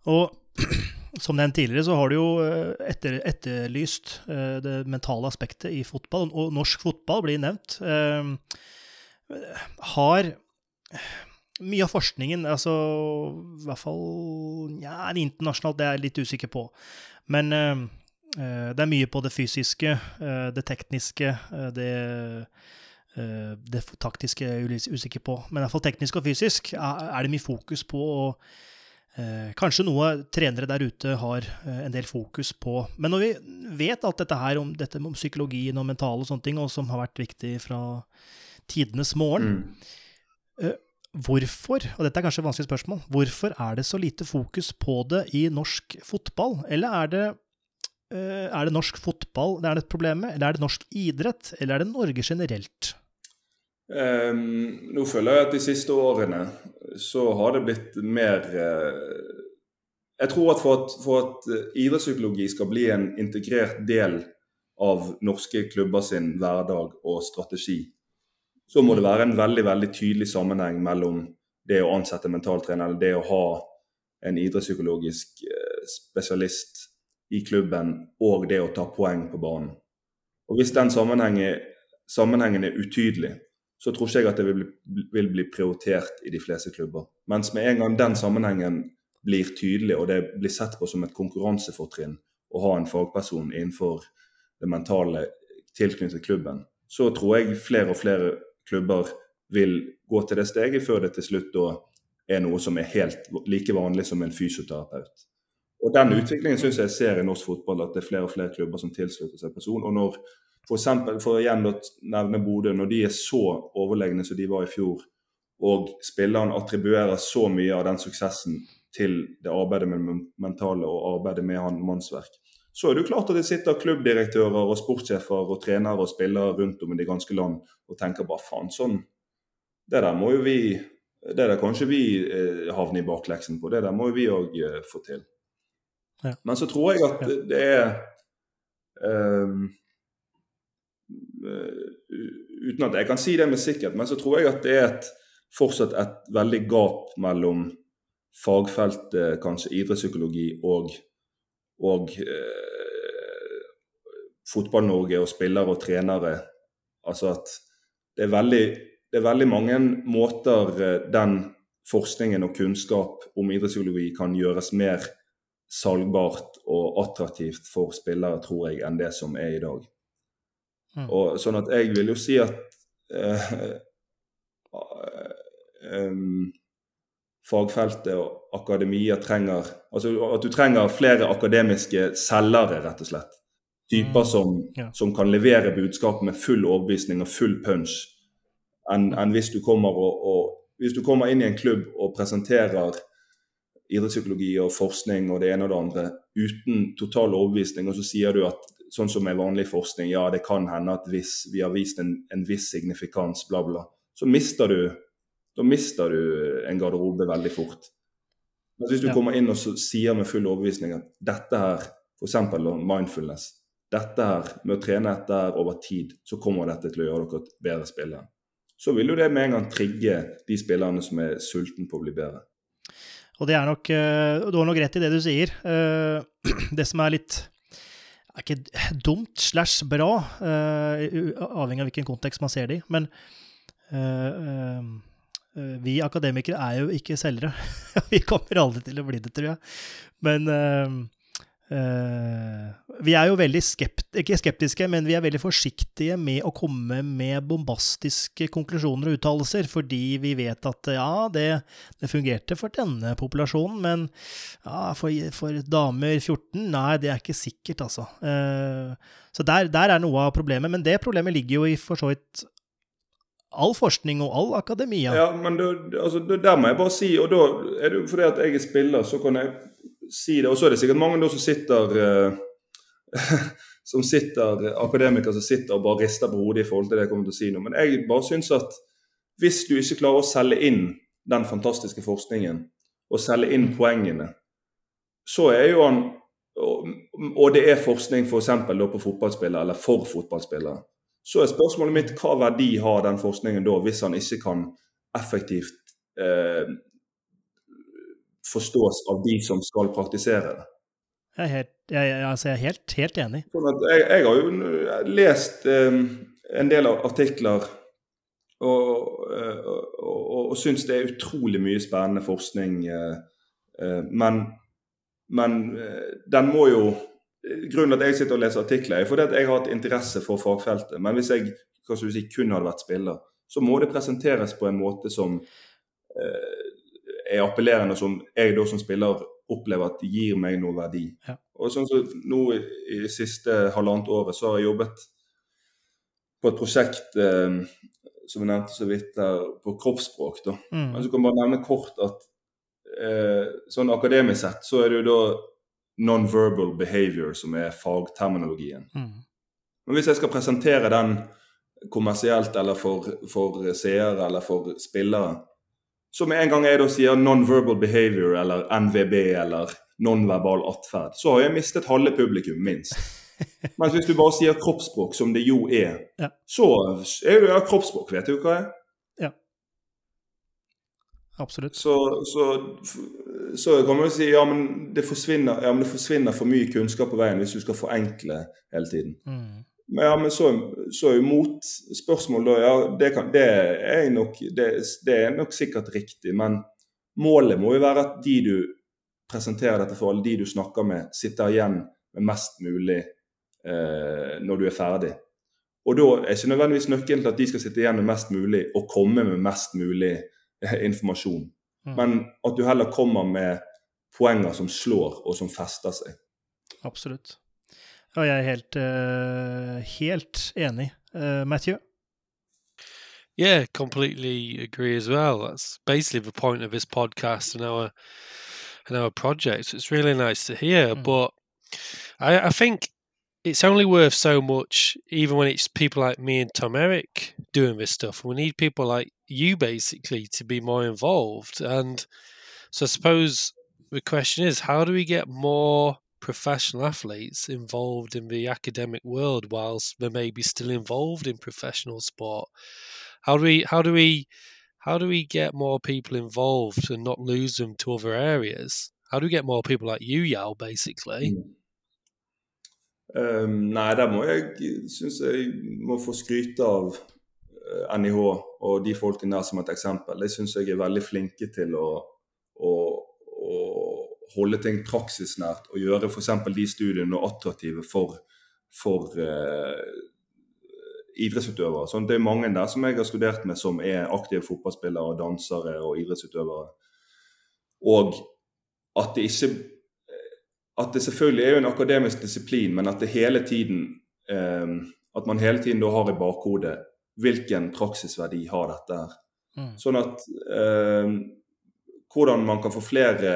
Og <clears throat> som nevnt tidligere, så har du jo eh, etter, etterlyst uh, det mentale aspektet i fotball, og norsk fotball blir nevnt. Uh, har mye av forskningen, altså i hvert fall ja, internasjonalt, det er jeg litt usikker på. Men Eh, det er mye på det fysiske, eh, det tekniske, eh, det, det taktiske er jeg usikker på. Men i hvert fall teknisk og fysisk er det mye fokus på. og Kanskje noe trenere der ute har en del fokus på. Men når vi vet alt dette her om, dette om psykologien og mentale og sånne ting, og som har vært viktig fra tidenes morgen mm. Hvorfor, og dette er kanskje et vanskelig spørsmål, hvorfor er det så lite fokus på det i norsk fotball? Eller er det Eh, er det norsk fotball det er et problem eller er det norsk idrett, eller er det Norge generelt? Um, nå føler jeg at de siste årene så har det blitt mer uh, Jeg tror at for at, for at uh, idrettspsykologi skal bli en integrert del av norske klubber sin hverdag og strategi, så må det være en veldig veldig tydelig sammenheng mellom det å ansette mentaltrener eller det å ha en idrettspsykologisk spesialist i klubben og det å ta poeng på banen. Og Hvis den sammenhengen, sammenhengen er utydelig, så tror ikke jeg at det vil vil bli, prioritert i de fleste klubber. Mens med en gang den sammenhengen blir tydelig, og det blir sett på som et konkurransefortrinn å ha en fagperson innenfor det mentale tilknyttet klubben, så tror jeg flere og flere klubber vil gå til det steget før det til slutt da er noe som er helt like vanlig som en fysioterapeut. Og Den utviklingen syns jeg ser i norsk fotball, at det er flere og flere klubber som tilslutter seg person. Og når for, eksempel, for igjen å nevne Bodø, når de er så overlegne som de var i fjor, og spilleren attribuerer så mye av den suksessen til det arbeidet med mentale og arbeidet med han mannsverk. Så er det jo klart at det sitter klubbdirektører og sportssjefer og trenere og spillere rundt om i det ganske land og tenker bare faen, sånn Det der må jo vi Det der kanskje vi eh, havner i bakleksen på. Det der må jo vi òg eh, få til. Ja. Men så tror jeg at det er eh, Uten at jeg kan si det med sikkerhet, men så tror jeg at det er et, fortsatt et veldig gap mellom fagfeltet kanskje idrettspsykologi og, og eh, Fotball-Norge og spillere og trenere. Altså at det er veldig, det er veldig mange måter eh, den forskningen og kunnskap om idrettspsykologi kan gjøres mer salgbart og attraktivt for spillere, tror jeg, enn det som er i dag. Mm. Og sånn at jeg vil jo si at eh, um, fagfeltet og akademia trenger Altså at du trenger flere akademiske selgere, rett og slett. Typer Mm, som, ja. som kan levere budskap med full overbevisning og full punch, enn en hvis hvis du kommer inn i en klubb og presenterer idrettspsykologi og forskning og det ene og det andre uten total overbevisning, og så sier du at sånn som med vanlig forskning, ja det kan hende at hvis vi har vist en, en viss signifikans, bla, bla, så mister du da mister du en garderobe veldig fort. Men hvis du Ja. kommer inn og så sier med full overbevisning at dette her, f.eks. mindfulness, dette her, med å trene dette her over tid, så kommer dette til å gjøre dere bedre spillere. Så vil jo det med en gang trigge de spillerne som er sultne på å bli bedre. Og det er nok eh, Du har nok rett i det du sier. Eh, <clears throat> Det som er litt er ikke dumt slash bra, eh, avhengig av hvilken kontekst man ser det i, men vi akademikere er jo ikke selgere. <laughs> vi kommer aldri til å bli det, tror jeg. Men vi er jo veldig skept, ikke skeptiske, men vi er veldig forsiktige med å komme med bombastiske konklusjoner og uttalelser, fordi vi vet at ja, det, det fungerte for denne populasjonen, men ja, for, for damer 14, nei, det er ikke sikkert, altså. Eh, så der, der er noe av problemet, men det problemet ligger jo i for så vidt all forskning og all akademia. Ja, men da, altså, da, der må jeg bare si, og da er det jo fordi at jeg er spiller, så kan jeg si det. Og så er det sikkert mange da som sitter eh, <laughs> som sitter, akademikere som sitter og bare rister på hodet i forhold til det jeg kommer til å si nå. Men jeg bare syns at hvis du ikke klarer å selge inn den fantastiske forskningen, og selge inn poengene, så er jo han Og, det er forskning f.eks. på fotballspillere, eller for fotballspillere. Så er spørsmålet mitt hva verdi har den forskningen da, hvis han ikke kan effektivt eh, forstås av de som skal praktisere det. Jeg er helt, jeg, altså jeg er helt, helt enig. Sånn jeg, jeg har jo lest eh, en del av artikler og, eh, og, og, og syns det er utrolig mye spennende forskning. eh, eh, men men eh, den må jo Grunnen til at jeg sitter og leser artikler, er fordi at jeg har hatt interesse for fagfeltet. Men hvis jeg hva skal du si, kun hadde vært spiller, så må det presenteres på en måte som eh, er appellerende, som jeg da som spiller opplever at gir meg noe verdi. Ja. Og sånn som nå i, i siste halvannet året så har jeg jobbet på et prosjekt eh, som jeg nevnte så vidt der, på kroppsspråk. da. Mm. Men så kan jeg bare nevne kort at eh, sånn akademisk sett så er det jo da non-verbal behavior som er fagterminologien. Mm. Men hvis jeg skal presentere den kommersielt eller for, for seere eller for spillere, så med en gang jeg da sier non-verbal behavior eller NVB eller non-verbal atferd, så har jeg mistet halve publikum, minst. <laughs> Mens hvis du bare sier kroppsspråk, som det jo er, Ja. så er jo kroppsspråk, vet du hva er? Ja. Absolutt. Så, så, så kan man jo si ja men, det forsvinner, ja, men det forsvinner for mye kunnskap på veien hvis du skal forenkle hele tiden. Mm. Men, ja, men så, så er jo motspørsmål da ja, det, kan, det, er nok, det, det er nok sikkert riktig, men målet må jo være at de du presenterer dette for, alle de du snakker med, sitter igjen med mest mulig eh, når du er ferdig. Og da er ikke nødvendigvis nøkkelen til at de skal sitte igjen med mest mulig og komme med mest mulig eh, informasjon. Mm. Men at du heller kommer med poenger som slår, og som fester seg. Absolutt. Og jeg er helt, eh, helt enig. Eh, Matthew? Yeah, completely agree as well. That's basically the point of this podcast and our and our projects. It's really nice to hear. Mm. But I, I think it's only worth so much, even when it's people like me and Tom Eric doing this stuff. We need people like you basically to be more involved. And so I suppose the question is how do we get more professional athletes involved in the academic world whilst they may be still involved in professional sport? How do we how do we how do we get more people involved and not lose them to other areas? How do we get more people like you, Yao, basically? Um, nei, der må jeg synes jeg må få skryte av eh, NIH og de folkene der som et eksempel. Det syns jeg er veldig flinke til å, å, å holde ting praksisnært og gjøre f.eks. de studiene attraktive for, for eh, idrettsutøvere. Sånn, det er mange der som jeg har studert med som er aktive fotballspillere, dansere og idrettsutøvere. Og at det ikke At det selvfølgelig er jo en akademisk disiplin, men at det hele tiden eh, At man hele tiden da har i bakhodet hvilken praksisverdi har dette her. Mm. Sånn at eh, hvordan man kan få flere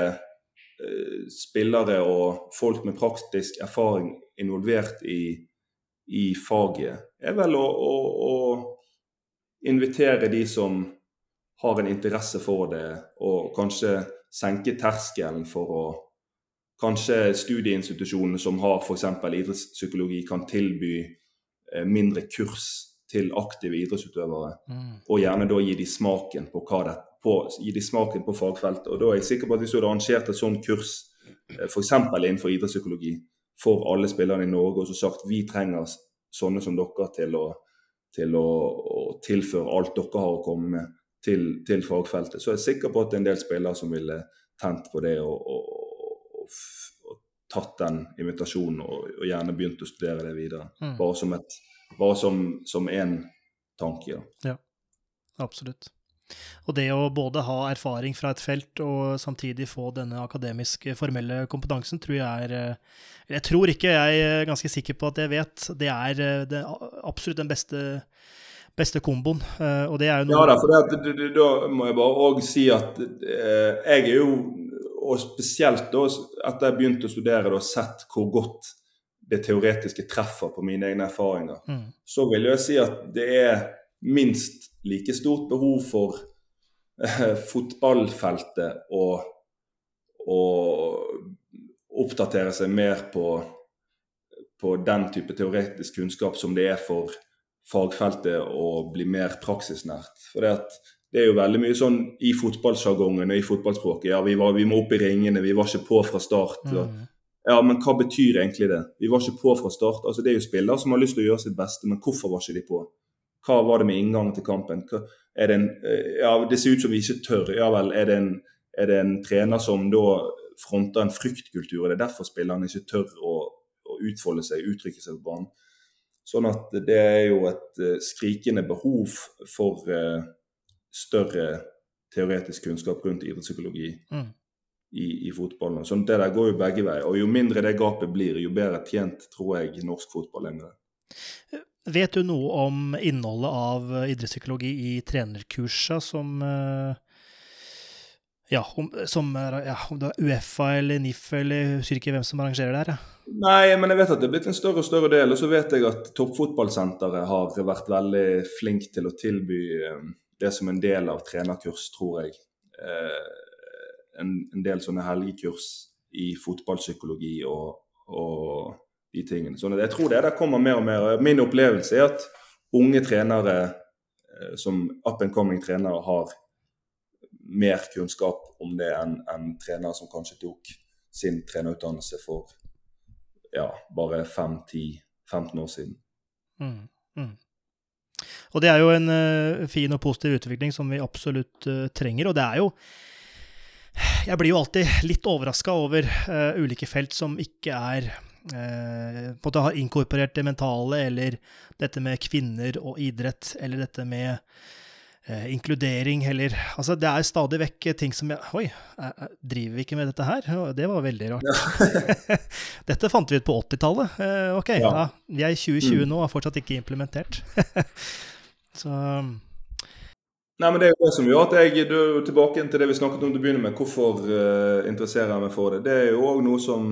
spillere og folk med praktisk erfaring involvert i, i faget, er vel å, å, å invitere de som har en interesse for det, og kanskje senke terskelen for å Kanskje studieinstitusjonene som har f.eks. idrettspsykologi, kan tilby eh, mindre kurs til aktive idrettsutøvere Mm. og gjerne da gi de smaken på hva det på, gi de smaken på fagfeltet. Og da er jeg sikker på at Hvis du hadde arrangert et sånt kurs f.eks. innenfor idrettspsykologi for alle spillerne i Norge og så sagt vi trenger sånne som dere til å, til å, å tilføre alt dere har å komme med til, til fagfeltet, så er jeg sikker på at det er en del spillere som ville tent på det og, og, og, tatt den invitasjonen og, og gjerne begynt å studere det videre. Mm. Bare som et bare som, som en tanke. Ja. Absolutt. Og det å både ha erfaring fra et felt og samtidig få denne akademiske, formelle kompetansen, tror jeg er eh, Jeg tror ikke, jeg er ganske sikker på at jeg vet. Det er, eh, det absolutt den beste, beste komboen. Eh, Og det er jo noe Ja da, for det, det- det- da må jeg bare òg si at eh, jeg er jo, og spesielt da etter jeg begynte å studere, da, sett hvor godt det teoretiske treffer på mine egne erfaringer. Mm. Så vil jeg si at det er minst like stort behov for eh, fotballfeltet å, å oppdatere seg mer på, på den type teoretisk kunnskap som det er for fagfeltet å bli mer praksisnært. For det, det er jo veldig mye sånn i fotballsjargongen og i fotballspråket. Ja, vi, var, vi må opp i ringene, vi var ikke på fra start. og Mm. ja, men hva betyr egentlig det? Vi var ikke på fra start. Altså, Det er jo spillere som har lyst til å gjøre sitt beste, men hvorfor var ikke de på? Hva var det med inngangen til kampen? Er det, en, eh, ja, det ser ut som vi ikke tør. Ja vel, er det, en, er det en trener som da fronter en fryktkultur? Er det derfor spillerne ikke tør å, å utfolde seg, uttrykke seg på banen? Sånn at det er jo et eh, skrikende behov for eh, større teoretisk kunnskap rundt idrettspsykologi Mm. i, i fotballen. Sånn, det der går jo begge veier. Og jo mindre det gapet blir, jo bedre tjent tror jeg norsk fotball er med det. Vet du noe om innholdet av eh, idrettspsykologi i trenerkursa som eh, Ja, om, som, ja, om det er Uefa eller NIF eller jeg husker ikke hvem som arrangerer det her. Ja. Nei, men jeg vet at det er blitt en større og større del. Og så vet jeg at Toppfotballsenteret har vært veldig flink til å tilby eh, det som en del av trenerkurs, tror jeg. En, en del sånne helgekurs i fotballpsykologi og, og de tingene. Så jeg tror det der kommer mer og mer. Min opplevelse er at unge trenere eh, som up and coming trenere har mer kunnskap om det enn en trenere som kanskje tok sin trenerutdannelse for ja, bare 5-10-15 år siden. Mm, mm. Og det er jo en uh, fin og positiv utvikling som vi absolutt uh, trenger. Og det er jo Jeg blir jo alltid litt overraska over uh, ulike felt som ikke er på en måte har inkorporert det mentale, eller dette med kvinner og idrett, eller dette med eh, inkludering, heller Altså, det er stadig vekk ting som jeg Oi, eh, eh, driver vi ikke med dette her? Det var veldig rart. <laughs> dette fant vi ut på 80-tallet. Eh, ok, ja. Ja. vi er i 2020 Mm. nå og har fortsatt ikke implementert. <laughs> Så Nei, men Det er jo det som gjør at jeg du, tilbake til det vi snakket om til å begynne med. Hvorfor uh, interesserer jeg meg for det? Det er jo òg noe som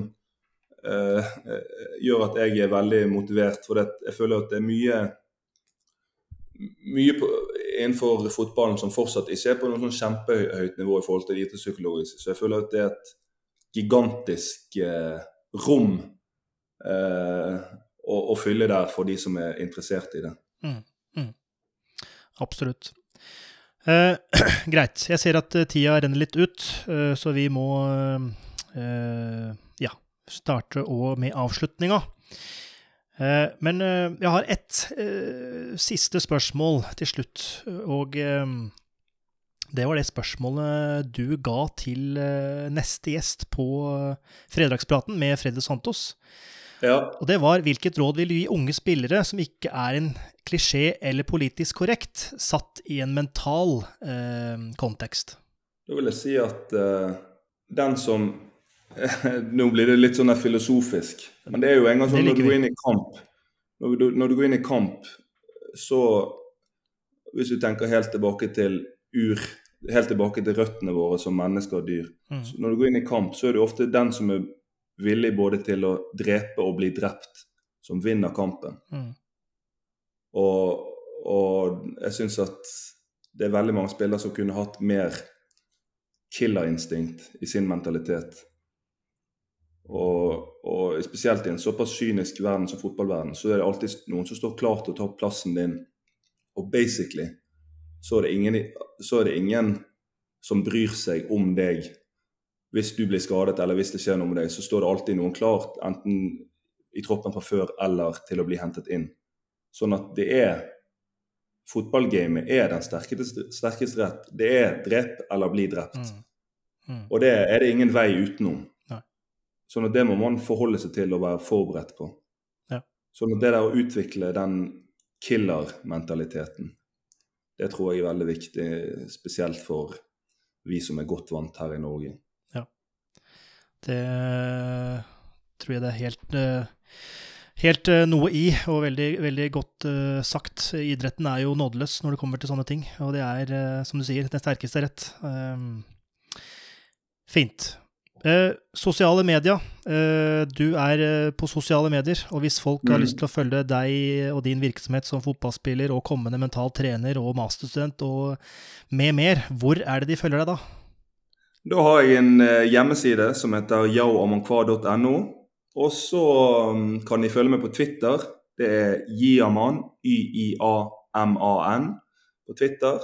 gjør at jeg er veldig motivert. For det, jeg føler at det er mye mye på, innenfor fotballen som fortsatt ikke er på noe sånn kjempehøyt nivå i forhold til det idrettspsykologiske. Så jeg føler at det er et gigantisk eh, rom å, å, fylle der for de som er interessert i det. Mm, mm. Absolutt. Eh, <clears throat> greit. Jeg ser at eh, tida renner litt ut, eh, så vi må eh, ja, starte med avslutninga. Eh, men eh, jeg har ett siste spørsmål til slutt, og det var det spørsmålet du ga til neste gjest på Fredagspraten med Freddy Santos. Ja. Og det var hvilket råd vil du gi unge spillere som ikke er en klisjé eller politisk korrekt, satt i en mental eh, kontekst? Da vil jeg si at eh, den som <laughs> Nå blir det litt sånn filosofisk, men det er jo en gang sånn når du går inn i kamp når du, når du går inn i kamp, så Hvis du tenker helt tilbake til ur helt tilbake til røttene våre som mennesker og dyr. Mm. når du går inn i kamp, så er det ofte den som er villig både til å drepe og bli drept, som vinner kampen. Mm. Og, og, jeg syns at det er veldig mange spillere som kunne hatt mer killerinstinkt i sin mentalitet. Og, og, spesielt i en såpass kynisk verden som fotballverden, så er det alltid noen som står klar til å ta plassen din. Og basically så er det ingen, så er det ingen som bryr seg om deg hvis du blir skadet eller hvis det skjer noe med deg, så står det alltid noen klart, enten i troppen fra før eller til å bli hentet inn. Sånn at det er Fotballgamet er den sterkeste, sterkeste rett. Det er drep eller bli drept. Mm. Mm. Og det er det ingen vei utenom. Sånn at det må man forholde seg til og være forberedt på. Ja. Sånn at det der å utvikle den killer-mentaliteten, det tror jeg er veldig viktig, spesielt for vi som er godt vant her i Norge. Ja. Det tror jeg det er helt, eh, helt eh, noe i, og veldig, veldig godt uh, sagt. Idretten er jo nådeløs når det kommer til sånne ting, og det er, uh, som du sier, den sterkeste rett. Um, fint. Uh, sosiale medier. du er på sosiale medier, og hvis folk mm. har lyst til å følge deg og din virksomhet som fotballspiller og kommende mental trener og masterstudent og med mer, hvor er det de følger deg da? Da har jeg en eh, hjemmeside som heter yaoamankwa.no. Og så mm, kan de følge meg på Twitter. Det er Yiaman, Y-I-A-M-A-N, på Twitter.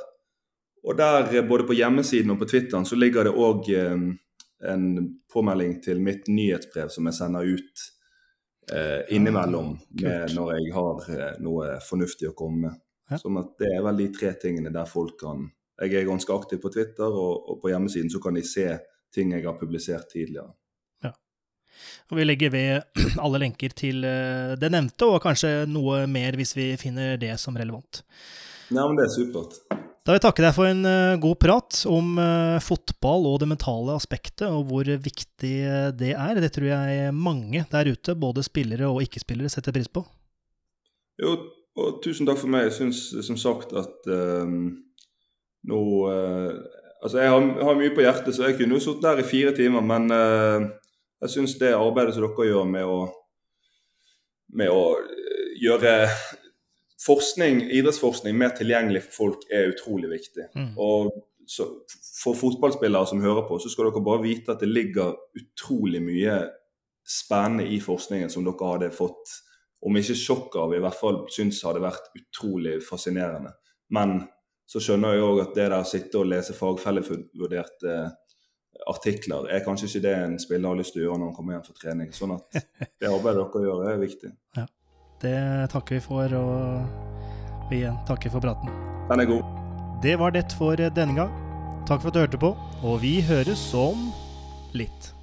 Og der, eh, både på hjemmesiden og på Twitteren, så ligger det òg eh, en påmelding til mitt nyhetsbrev som jeg sender ut eh, innimellom med, når jeg har noe fornuftig å komme med. Ja. Sånn at det er vel de tre tingene der folk kan jeg er ganske aktiv på Twitter, og, og på hjemmesiden så kan de se ting jeg har publisert tidligere. Ja. Og Vi legger ved <clears throat> alle lenker til eh, det nevnte, og kanskje noe mer hvis vi finner det som relevant. Ja, men det er supert. Da vil jeg takke deg for en uh, god prat om uh, fotball og det mentale aspektet, og hvor viktig det er. Det tror jeg mange der ute, både spillere og ikke-spillere, setter pris på. Jo, og tusen takk for meg. Jeg syns som sagt at um, nå uh, Altså, jeg har, har, mye på hjertet, så jeg kunne jo sittet der i fire timer, men uh, jeg syns det arbeidet som dere gjør med å, med å eh, gjøre forskning, idrettsforskning mer tilgjengelig for folk, er utrolig viktig. Mm. Og så, For fotballspillere som hører på, så skal dere bare vite at det ligger utrolig mye spennende i forskningen som dere hadde fått, om ikke sjokk av, i hvert fall syns hadde vært utrolig fascinerende. Men så skjønner jeg òg at det der å sitte og lese fagfellevurderte eh, artikler er kanskje ikke det en spiller har lyst til å gjøre når han kommer hjem fra trening. Sånn at <laughs> det arbeidet dere gjør, er viktig. Ja, Det takker vi for, og vi takker for praten. Den er god. Det var det for denne gang. Takk for at du hørte på, og vi høres om litt.